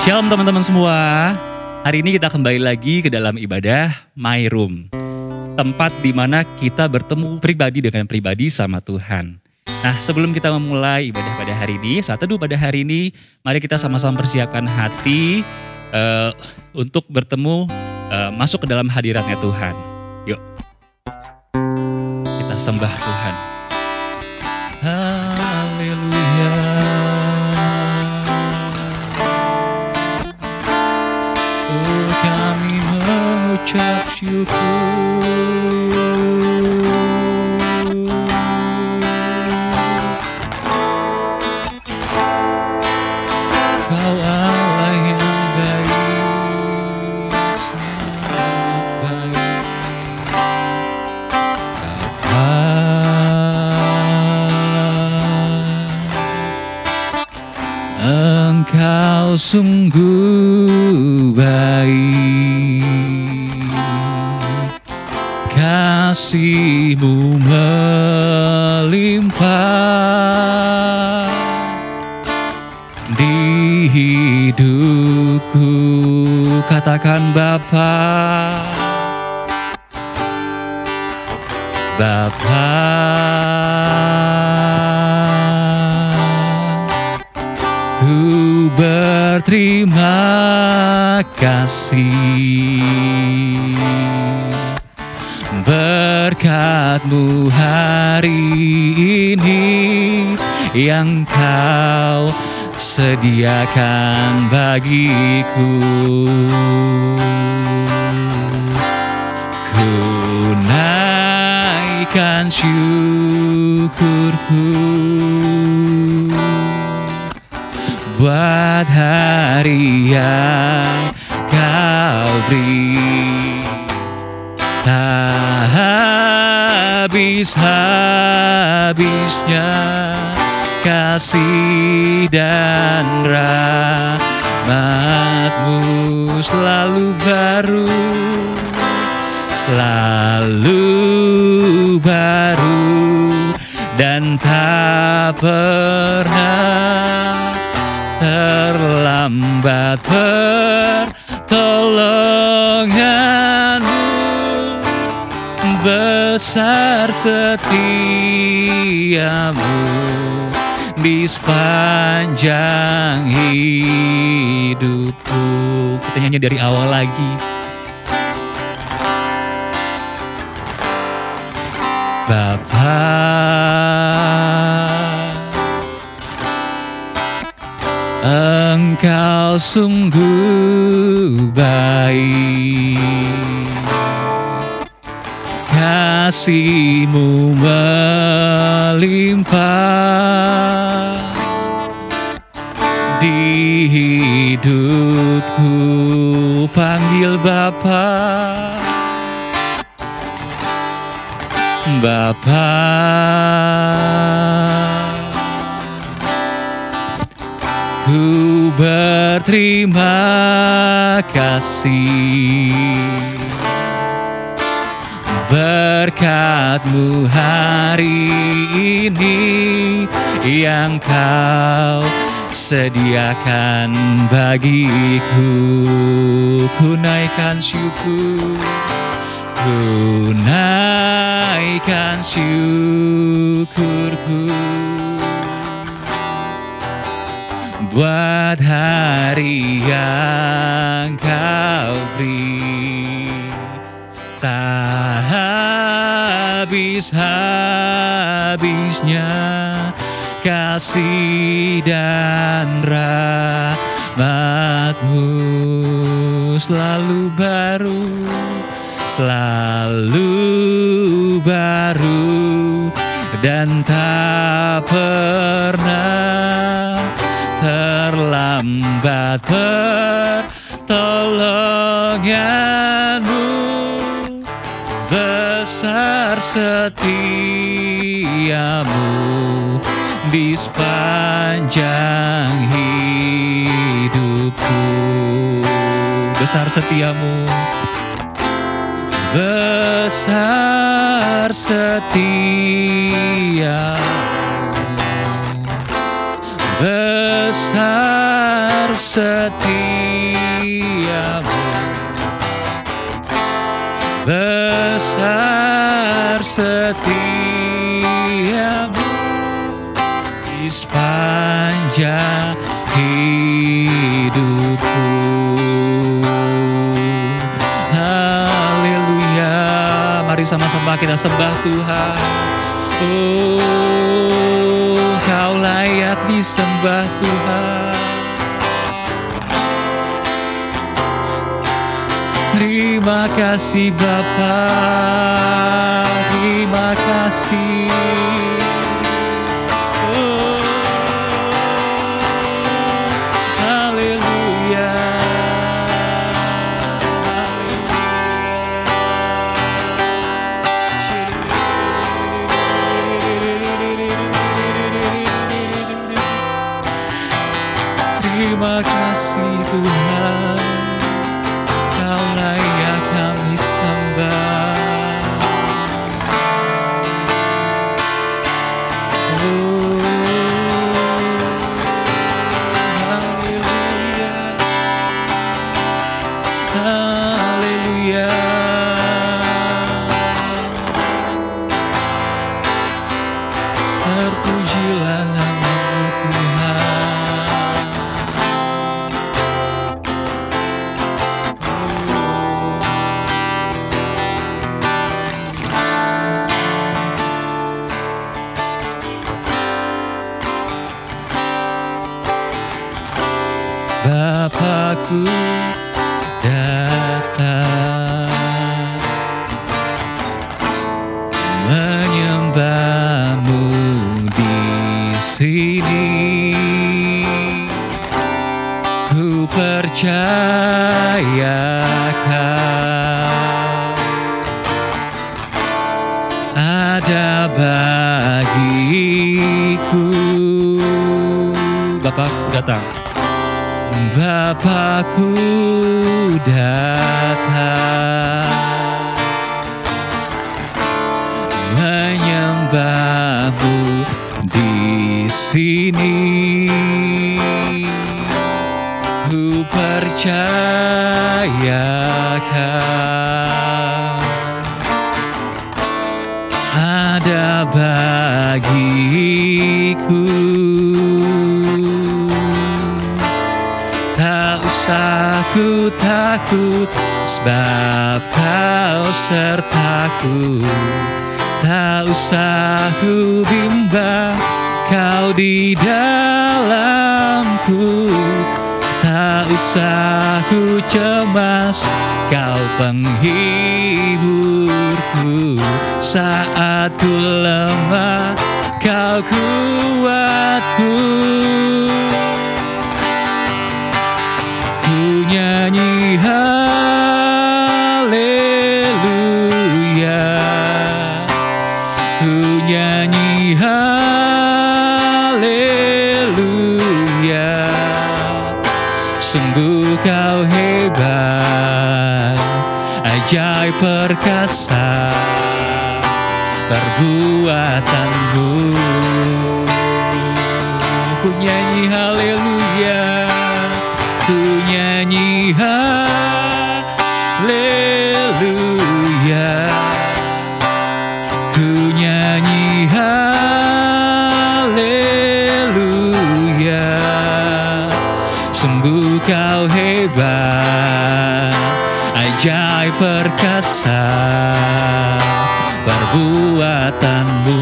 Shalom teman-teman semua. Hari ini kita kembali lagi ke dalam ibadah My Room. Tempat di mana kita bertemu pribadi dengan pribadi sama Tuhan. Nah sebelum kita memulai ibadah pada hari ini, saat teduh pada hari ini, mari kita sama-sama persiapkan hati uh, untuk bertemu uh, masuk ke dalam hadiratnya Tuhan. Yuk, kita sembah Tuhan. Haleluya. Mengucap syukur. Kau Allah yang baik, sangat baik. Bapa, Engkau sungguh katakan Bapa. Bapa. Ku berterima kasih. Berkatmu hari ini yang kau sediakan bagiku. Ku naikkan syukurku. Buat hari yang kau beri tak habis-habisnya kasih dan rahmatmu selalu baru selalu baru dan tak pernah terlambat pertolonganmu besar setiamu di sepanjang hidupku. Kita nyanyi dari awal lagi. Bapa, Engkau sungguh baik kasihmu melimpah di hidupku. Panggil Bapa. Bapa. Ku berterima kasih. Berkatmu hari ini yang kau sediakan bagiku ku naikkan syukur. Ku naikkan syukurku. Buat hari yang kau beri tak habis-habisnya kasih dan rahmatmu selalu baru selalu baru dan tak pernah terlambat pertolonganmu. Besar setiamu di sepanjang hidupku. Besar setiamu. Besar setiamu. Besar setiamu. Besar setiamu sepanjang hidupku. Haleluya. Mari sama-sama kita sembah Tuhan. Oh kau layak disembah Tuhan. Terima kasih Bapa, terima kasih. Bapakku datang menyembahmu di sini. Ku percayakan ada bagiku. Takut sebab kau sertaku. Tak usah ku bimbang kau di dalamku. Tak usah ku cemas kau penghiburku. Saat ku lemah kau kuatku nyanyi haleluya. Ku nyanyi haleluya. Sungguh kau hebat Ajaib perkasa Perbuatanmu Ku nyanyi haleluya Ku nyanyi haleluya. Sungguh kau hebat Ajaib perkasa Perbuatanmu.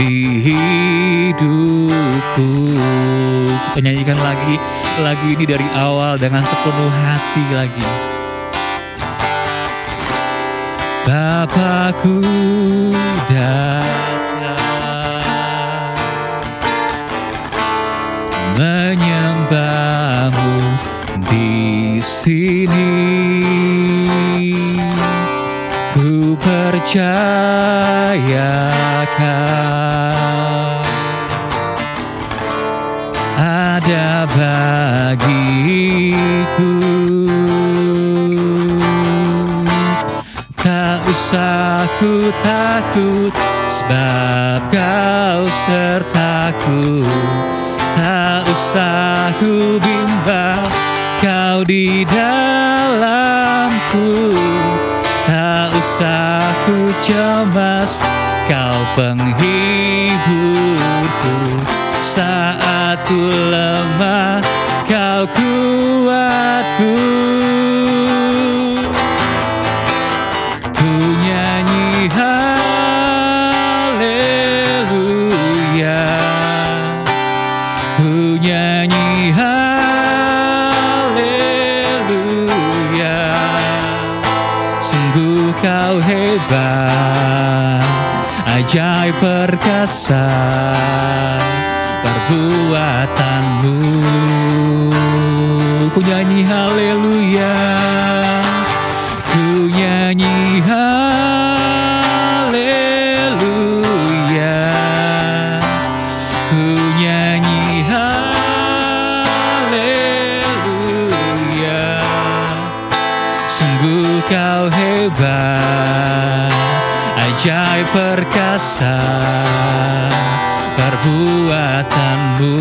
Di hidupku. Kita nyanyikan lagi lagu ini dari awal dengan sepenuh hati lagi Bapakku datang menyembahmu di sini. Ku percayakan usah ku takut sebab kau serta aku Tak usah ku bimbang Kau di dalamku. Tak usah ku cemas Kau penghiburku. Saat ku lemah Kau kuatku perkasa Perbuatanmu perkasa Perbuatanmu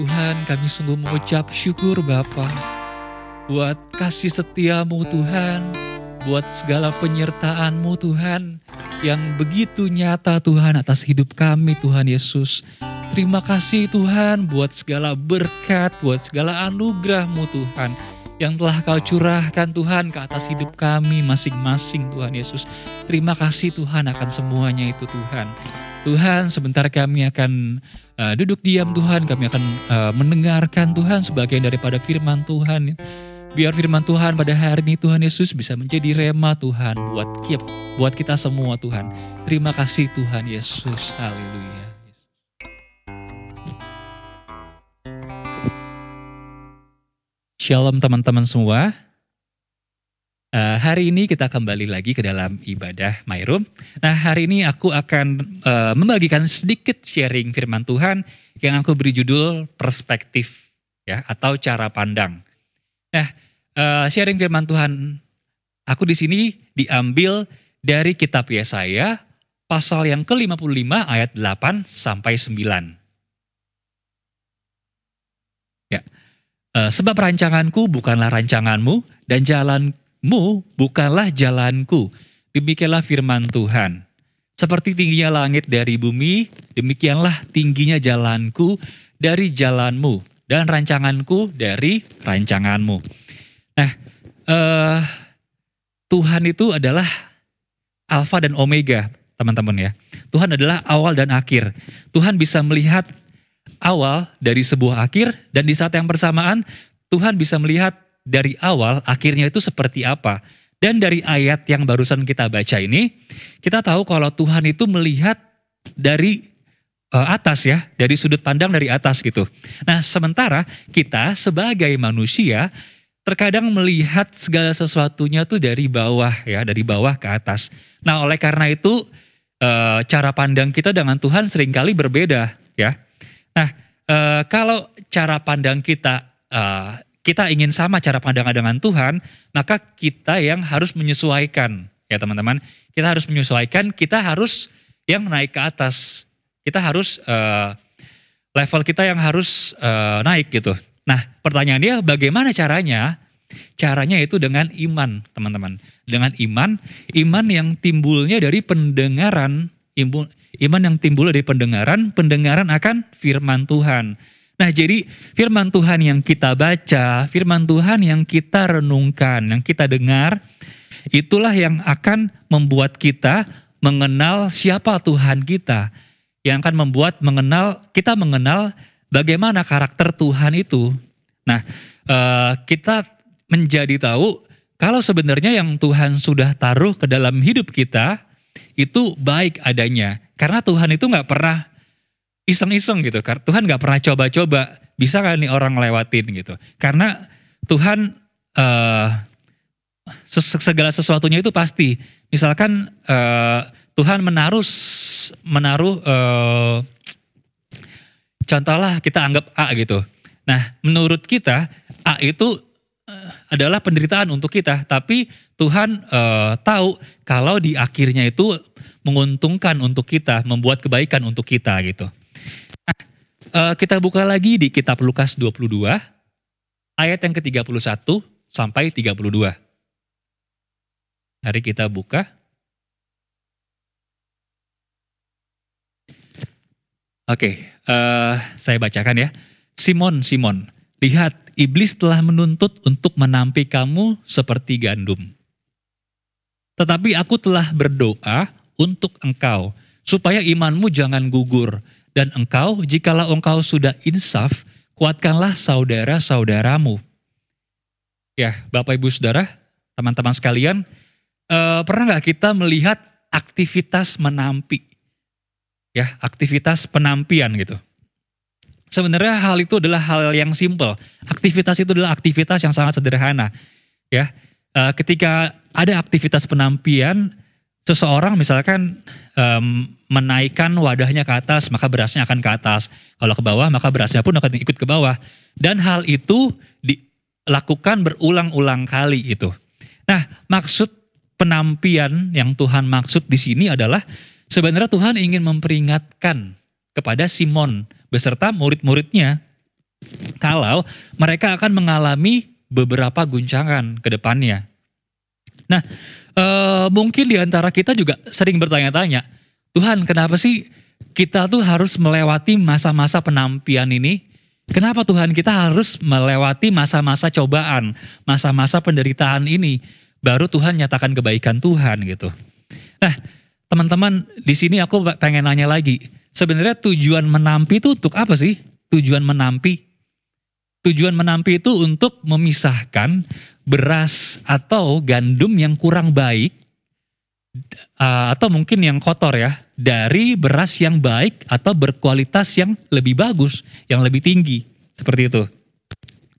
Tuhan kami sungguh mengucap syukur Bapa buat kasih setiamu Tuhan, buat segala penyertaanmu Tuhan yang begitu nyata Tuhan atas hidup kami Tuhan Yesus. Terima kasih Tuhan buat segala berkat, buat segala anugerahmu Tuhan yang telah kau curahkan Tuhan ke atas hidup kami masing-masing Tuhan Yesus. Terima kasih Tuhan akan semuanya itu Tuhan. Tuhan sebentar kami akan uh, duduk diam Tuhan, kami akan uh, mendengarkan Tuhan sebagian daripada firman Tuhan. Biar firman Tuhan pada hari ini Tuhan Yesus bisa menjadi rema Tuhan buat kita, buat kita semua Tuhan. Terima kasih Tuhan Yesus. Haleluya. Shalom teman-teman semua. Hari ini kita kembali lagi ke dalam ibadah My Room. Nah hari ini aku akan eh, membagikan sedikit sharing firman Tuhan yang aku beri judul perspektif ya atau cara pandang. Nah eh, sharing firman Tuhan aku di sini diambil dari kitab Yesaya pasal yang ke-55 ayat 8 sampai 9. Ya. Eh, sebab rancanganku bukanlah rancanganmu dan jalanmu bukanlah jalanku. Demikianlah firman Tuhan. Seperti tingginya langit dari bumi, demikianlah tingginya jalanku dari jalanmu dan rancanganku dari rancanganmu. Nah, eh, Tuhan itu adalah Alfa dan Omega, teman-teman ya. Tuhan adalah awal dan akhir. Tuhan bisa melihat awal dari sebuah akhir dan di saat yang bersamaan Tuhan bisa melihat dari awal akhirnya itu seperti apa. Dan dari ayat yang barusan kita baca ini, kita tahu kalau Tuhan itu melihat dari uh, atas ya, dari sudut pandang dari atas gitu. Nah, sementara kita sebagai manusia terkadang melihat segala sesuatunya tuh dari bawah ya, dari bawah ke atas. Nah, oleh karena itu uh, cara pandang kita dengan Tuhan sering kali berbeda ya. Nah, uh, kalau cara pandang kita kita ingin sama cara pandangan dengan Tuhan, maka kita yang harus menyesuaikan ya teman-teman. Kita harus menyesuaikan, kita harus yang naik ke atas. Kita harus uh, level kita yang harus uh, naik gitu. Nah pertanyaannya bagaimana caranya? Caranya itu dengan iman teman-teman. Dengan iman, iman yang timbulnya dari pendengaran, iman yang timbul dari pendengaran, pendengaran akan firman Tuhan. Nah, jadi firman Tuhan yang kita baca, firman Tuhan yang kita renungkan, yang kita dengar, itulah yang akan membuat kita mengenal siapa Tuhan kita, yang akan membuat mengenal kita mengenal bagaimana karakter Tuhan itu. Nah, uh, kita menjadi tahu kalau sebenarnya yang Tuhan sudah taruh ke dalam hidup kita itu baik adanya, karena Tuhan itu nggak pernah iseng-iseng gitu. Tuhan nggak pernah coba-coba bisa kan nih orang lewatin gitu. Karena Tuhan uh, segala sesuatunya itu pasti. Misalkan uh, Tuhan menaruh menaruh uh, contohlah kita anggap A gitu. Nah, menurut kita A itu adalah penderitaan untuk kita, tapi Tuhan uh, tahu kalau di akhirnya itu menguntungkan untuk kita, membuat kebaikan untuk kita gitu. Uh, kita buka lagi di kitab Lukas 22 ayat yang ke-31 sampai 32. Hari kita buka. Oke, uh, eh, saya bacakan ya. Simon, Simon, lihat iblis telah menuntut untuk menampi kamu seperti gandum. Tetapi aku telah berdoa untuk engkau, supaya imanmu jangan gugur dan engkau, jikalau engkau sudah insaf, kuatkanlah saudara-saudaramu. Ya, Bapak Ibu Saudara, teman-teman sekalian, eh, pernah nggak kita melihat aktivitas menampi? Ya, aktivitas penampian gitu. Sebenarnya hal itu adalah hal yang simple. Aktivitas itu adalah aktivitas yang sangat sederhana. Ya, eh, ketika ada aktivitas penampian, seseorang misalkan um, menaikkan wadahnya ke atas, maka berasnya akan ke atas. Kalau ke bawah, maka berasnya pun akan ikut ke bawah. Dan hal itu dilakukan berulang-ulang kali itu. Nah, maksud penampian yang Tuhan maksud di sini adalah sebenarnya Tuhan ingin memperingatkan kepada Simon beserta murid-muridnya kalau mereka akan mengalami beberapa guncangan ke depannya. Nah, uh, mungkin di antara kita juga sering bertanya-tanya, Tuhan kenapa sih kita tuh harus melewati masa-masa penampian ini? Kenapa Tuhan kita harus melewati masa-masa cobaan, masa-masa penderitaan ini? Baru Tuhan nyatakan kebaikan Tuhan gitu. Nah, teman-teman di sini aku pengen nanya lagi. Sebenarnya tujuan menampi itu untuk apa sih? Tujuan menampi? Tujuan menampi itu untuk memisahkan beras atau gandum yang kurang baik uh, atau mungkin yang kotor ya dari beras yang baik atau berkualitas yang lebih bagus, yang lebih tinggi seperti itu.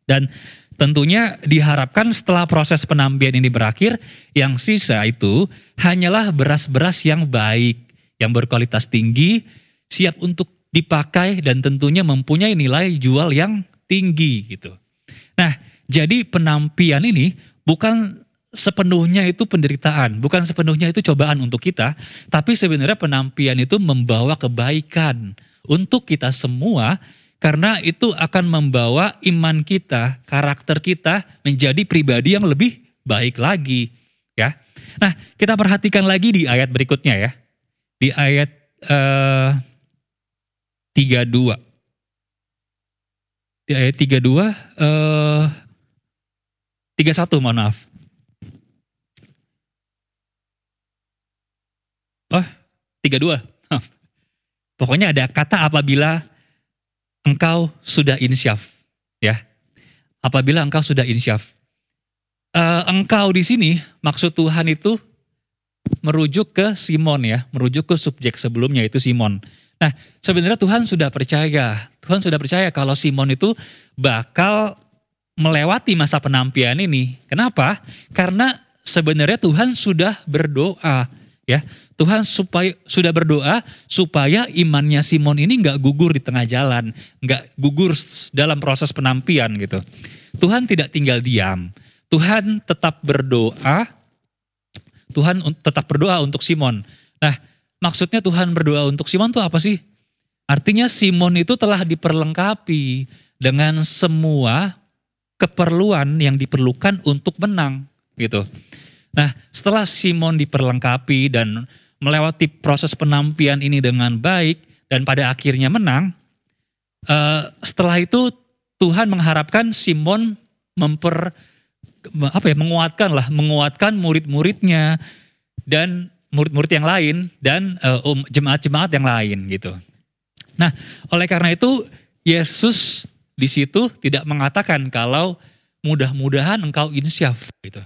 Dan tentunya diharapkan setelah proses penambihan ini berakhir, yang sisa itu hanyalah beras-beras yang baik, yang berkualitas tinggi, siap untuk dipakai dan tentunya mempunyai nilai jual yang tinggi gitu. Nah, jadi penampian ini bukan sepenuhnya itu penderitaan, bukan sepenuhnya itu cobaan untuk kita, tapi sebenarnya penampian itu membawa kebaikan untuk kita semua karena itu akan membawa iman kita, karakter kita menjadi pribadi yang lebih baik lagi, ya. Nah, kita perhatikan lagi di ayat berikutnya ya. Di ayat eh, 32. Di ayat 32 uh, 31 mohon maaf. Oh, 32. Pokoknya ada kata apabila engkau sudah insyaf. Ya. Apabila engkau sudah insyaf. Uh, engkau di sini maksud Tuhan itu merujuk ke Simon ya, merujuk ke subjek sebelumnya itu Simon. Nah, sebenarnya Tuhan sudah percaya, Tuhan sudah percaya kalau Simon itu bakal melewati masa penampian ini. Kenapa? Karena sebenarnya Tuhan sudah berdoa, ya. Tuhan supaya sudah berdoa supaya imannya Simon ini nggak gugur di tengah jalan, nggak gugur dalam proses penampian gitu. Tuhan tidak tinggal diam. Tuhan tetap berdoa. Tuhan tetap berdoa untuk Simon. Nah, maksudnya Tuhan berdoa untuk Simon itu apa sih? Artinya Simon itu telah diperlengkapi dengan semua keperluan yang diperlukan untuk menang gitu. Nah, setelah Simon diperlengkapi dan melewati proses penampian ini dengan baik dan pada akhirnya menang, uh, setelah itu Tuhan mengharapkan Simon memper apa ya menguatkan lah menguatkan murid-muridnya dan murid-murid yang lain dan uh, um, jemaat-jemaat yang lain gitu. Nah, oleh karena itu Yesus di situ tidak mengatakan kalau mudah-mudahan engkau insyaf gitu.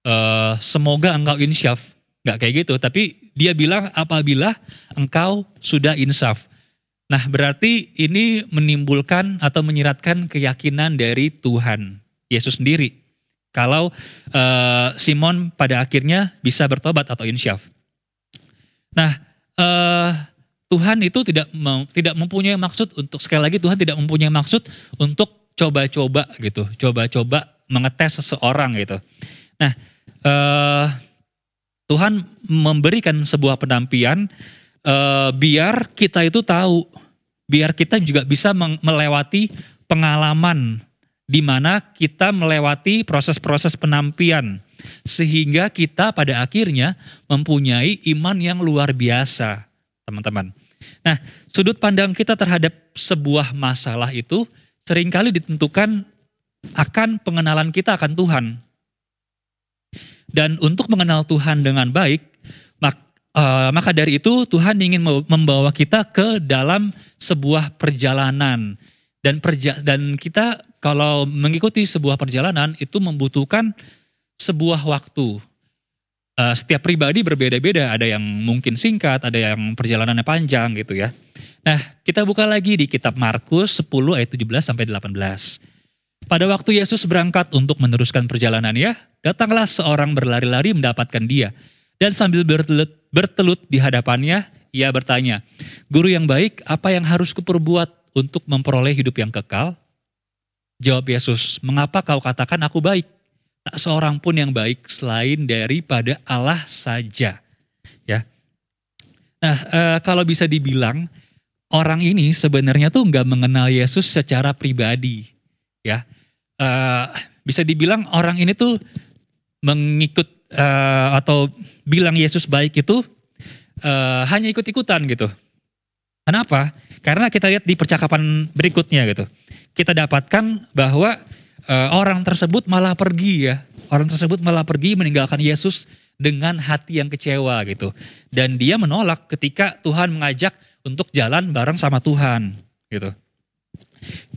Uh, semoga engkau insyaf, nggak kayak gitu. Tapi dia bilang apabila engkau sudah insaf. Nah, berarti ini menimbulkan atau menyiratkan keyakinan dari Tuhan Yesus sendiri. Kalau uh, Simon pada akhirnya bisa bertobat atau insyaf. Nah, uh, Tuhan itu tidak tidak mempunyai maksud untuk sekali lagi Tuhan tidak mempunyai maksud untuk coba-coba gitu, coba-coba mengetes seseorang gitu. Nah, uh, Tuhan memberikan sebuah penampian uh, biar kita itu tahu, biar kita juga bisa melewati pengalaman di mana kita melewati proses-proses penampian sehingga kita pada akhirnya mempunyai iman yang luar biasa, teman-teman. Nah, sudut pandang kita terhadap sebuah masalah itu sering kali ditentukan akan pengenalan kita akan Tuhan. Dan untuk mengenal Tuhan dengan baik, mak, uh, maka dari itu Tuhan ingin membawa kita ke dalam sebuah perjalanan. Dan perja dan kita kalau mengikuti sebuah perjalanan itu membutuhkan sebuah waktu. Uh, setiap pribadi berbeda-beda, ada yang mungkin singkat, ada yang perjalanannya panjang gitu ya. Nah, kita buka lagi di kitab Markus 10 ayat 17 sampai 18. Pada waktu Yesus berangkat untuk meneruskan perjalanannya, datanglah seorang berlari-lari mendapatkan dia. Dan sambil bertelut, bertelut di hadapannya, ia bertanya, Guru yang baik, apa yang harus kuperbuat untuk memperoleh hidup yang kekal? Jawab Yesus, mengapa kau katakan aku baik? Tak seorang pun yang baik selain daripada Allah saja. Ya. Nah, e, kalau bisa dibilang orang ini sebenarnya tuh nggak mengenal Yesus secara pribadi, ya. E, bisa dibilang orang ini tuh mengikut e, atau bilang Yesus baik itu e, hanya ikut-ikutan gitu. Kenapa? Karena kita lihat di percakapan berikutnya gitu. Kita dapatkan bahwa uh, orang tersebut malah pergi ya. Orang tersebut malah pergi meninggalkan Yesus dengan hati yang kecewa gitu. Dan dia menolak ketika Tuhan mengajak untuk jalan bareng sama Tuhan gitu.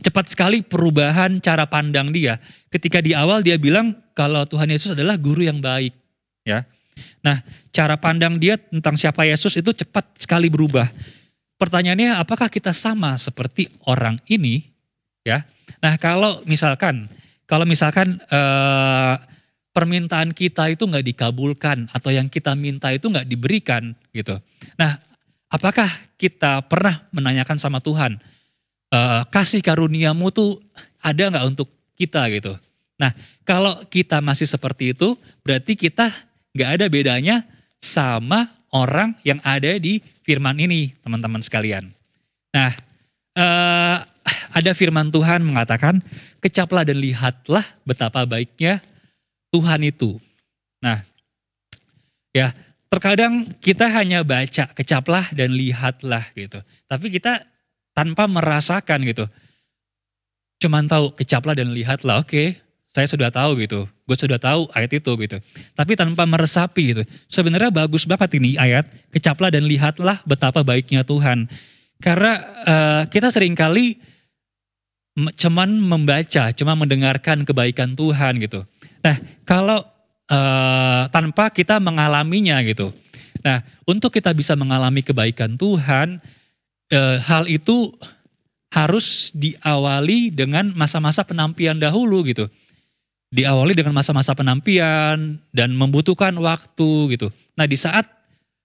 Cepat sekali perubahan cara pandang dia. Ketika di awal dia bilang kalau Tuhan Yesus adalah guru yang baik, ya. Nah, cara pandang dia tentang siapa Yesus itu cepat sekali berubah. Pertanyaannya apakah kita sama seperti orang ini, ya? Nah, kalau misalkan kalau misalkan uh, permintaan kita itu nggak dikabulkan atau yang kita minta itu nggak diberikan gitu. Nah, apakah kita pernah menanyakan sama Tuhan, uh, kasih karuniamu tuh ada nggak untuk kita gitu? Nah, kalau kita masih seperti itu, berarti kita nggak ada bedanya sama orang yang ada di firman ini, teman-teman sekalian. Nah, uh, ada firman Tuhan mengatakan, kecaplah dan lihatlah betapa baiknya Tuhan itu. Nah, ya terkadang kita hanya baca kecaplah dan lihatlah gitu. Tapi kita tanpa merasakan gitu. Cuman tahu kecaplah dan lihatlah, oke okay, saya sudah tahu gitu. Gue sudah tahu ayat itu gitu. Tapi tanpa meresapi gitu. Sebenarnya bagus banget ini ayat, kecaplah dan lihatlah betapa baiknya Tuhan. Karena uh, kita sering kali cuman membaca, cuma mendengarkan kebaikan Tuhan gitu. Nah, kalau uh, tanpa kita mengalaminya gitu. Nah, untuk kita bisa mengalami kebaikan Tuhan, uh, hal itu harus diawali dengan masa-masa penampian dahulu gitu. Diawali dengan masa-masa penampian dan membutuhkan waktu gitu. Nah, di saat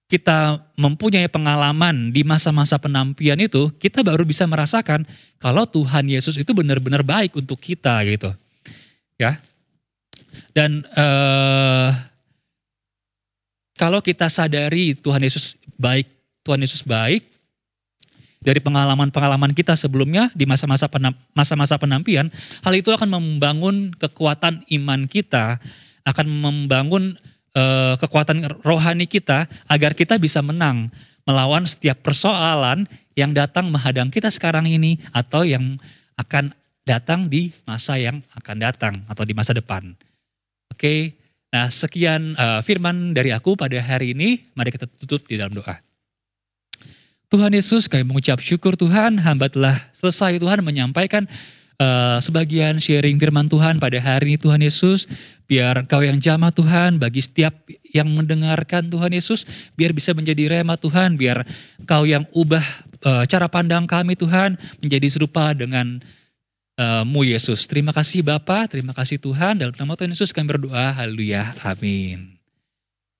kita mempunyai pengalaman di masa-masa penampian itu, kita baru bisa merasakan kalau Tuhan Yesus itu benar-benar baik untuk kita gitu. Ya. Dan uh, kalau kita sadari Tuhan Yesus baik, Tuhan Yesus baik dari pengalaman-pengalaman kita sebelumnya di masa-masa masa-masa penampian, hal itu akan membangun kekuatan iman kita, akan membangun uh, kekuatan rohani kita agar kita bisa menang melawan setiap persoalan yang datang menghadang kita sekarang ini atau yang akan datang di masa yang akan datang atau di masa depan. Oke, nah sekian uh, firman dari aku pada hari ini. Mari kita tutup di dalam doa. Tuhan Yesus kami mengucap syukur Tuhan, hamba telah selesai Tuhan menyampaikan uh, sebagian sharing firman Tuhan pada hari ini Tuhan Yesus. Biar Engkau yang jamah Tuhan bagi setiap yang mendengarkan Tuhan Yesus. Biar bisa menjadi rema Tuhan, biar Engkau yang ubah uh, cara pandang kami Tuhan menjadi serupa dengan uh, mu Yesus. Terima kasih Bapa, terima kasih Tuhan. Dalam nama Tuhan Yesus kami berdoa, haleluya, amin.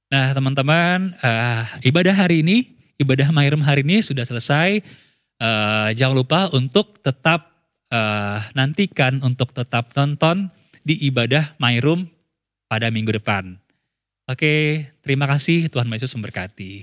Nah teman-teman, uh, ibadah hari ini ibadah Mairum hari ini sudah selesai. Uh, jangan lupa untuk tetap uh, nantikan untuk tetap nonton di ibadah Mairum pada minggu depan. Oke, terima kasih Tuhan Yesus memberkati.